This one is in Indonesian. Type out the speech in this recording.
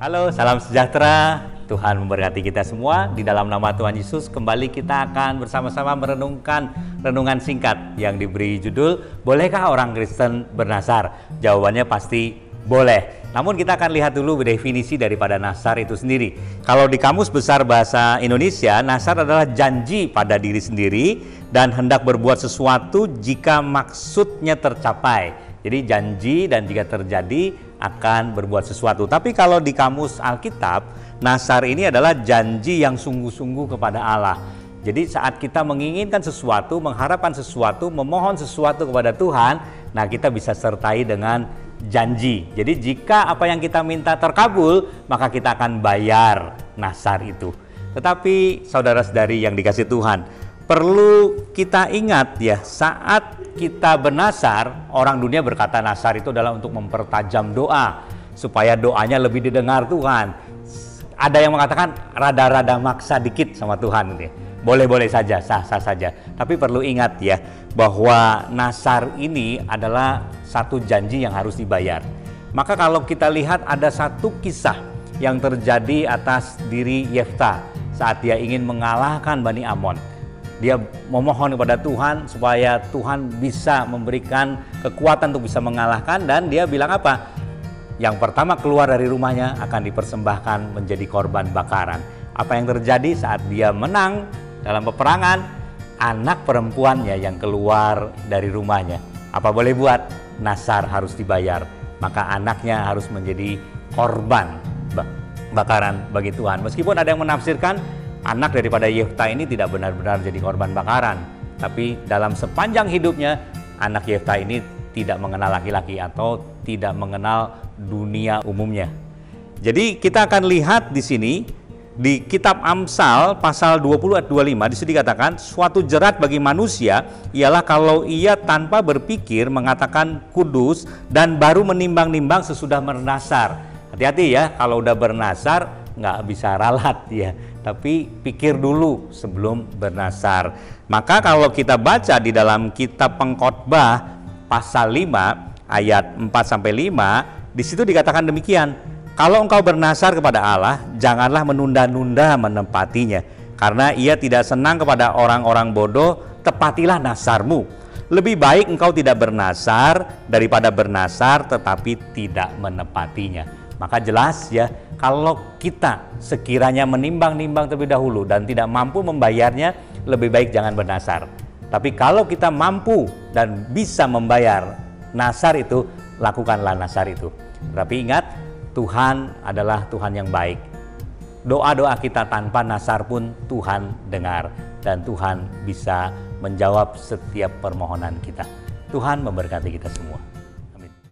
Halo, salam sejahtera. Tuhan memberkati kita semua. Di dalam nama Tuhan Yesus, kembali kita akan bersama-sama merenungkan renungan singkat yang diberi judul Bolehkah orang Kristen bernasar? Jawabannya pasti boleh. Namun kita akan lihat dulu definisi daripada nasar itu sendiri. Kalau di Kamus Besar Bahasa Indonesia, nasar adalah janji pada diri sendiri dan hendak berbuat sesuatu jika maksudnya tercapai. Jadi janji dan jika terjadi akan berbuat sesuatu. Tapi kalau di Kamus Alkitab, nasar ini adalah janji yang sungguh-sungguh kepada Allah. Jadi saat kita menginginkan sesuatu, mengharapkan sesuatu, memohon sesuatu kepada Tuhan, nah kita bisa sertai dengan janji. Jadi jika apa yang kita minta terkabul, maka kita akan bayar nasar itu. Tetapi saudara-saudari yang dikasih Tuhan, perlu kita ingat ya, saat kita bernasar, orang dunia berkata nasar itu adalah untuk mempertajam doa supaya doanya lebih didengar Tuhan. Ada yang mengatakan rada-rada maksa dikit sama Tuhan gitu ya boleh-boleh saja, sah-sah saja. Tapi perlu ingat ya, bahwa nasar ini adalah satu janji yang harus dibayar. Maka kalau kita lihat ada satu kisah yang terjadi atas diri Yefta saat dia ingin mengalahkan Bani Amon. Dia memohon kepada Tuhan supaya Tuhan bisa memberikan kekuatan untuk bisa mengalahkan dan dia bilang apa? Yang pertama keluar dari rumahnya akan dipersembahkan menjadi korban bakaran. Apa yang terjadi saat dia menang dalam peperangan, anak perempuannya yang keluar dari rumahnya. Apa boleh buat? Nasar harus dibayar. Maka anaknya harus menjadi korban bakaran bagi Tuhan. Meskipun ada yang menafsirkan anak daripada Yefta ini tidak benar-benar jadi korban bakaran. Tapi dalam sepanjang hidupnya, anak Yefta ini tidak mengenal laki-laki atau tidak mengenal dunia umumnya. Jadi kita akan lihat di sini di kitab Amsal pasal 20 ayat 25 di sini dikatakan suatu jerat bagi manusia ialah kalau ia tanpa berpikir mengatakan kudus dan baru menimbang-nimbang sesudah bernasar. Hati-hati ya kalau udah bernasar nggak bisa ralat ya, tapi pikir dulu sebelum bernasar. Maka kalau kita baca di dalam kitab Pengkhotbah pasal 5 ayat 4 sampai 5 di situ dikatakan demikian kalau engkau bernasar kepada Allah, janganlah menunda-nunda menempatinya. Karena ia tidak senang kepada orang-orang bodoh, tepatilah nasarmu. Lebih baik engkau tidak bernasar daripada bernasar tetapi tidak menepatinya. Maka jelas ya, kalau kita sekiranya menimbang-nimbang terlebih dahulu dan tidak mampu membayarnya, lebih baik jangan bernasar. Tapi kalau kita mampu dan bisa membayar nasar itu, lakukanlah nasar itu. Tapi ingat, Tuhan adalah Tuhan yang baik. Doa-doa kita tanpa nasar pun Tuhan dengar dan Tuhan bisa menjawab setiap permohonan kita. Tuhan memberkati kita semua.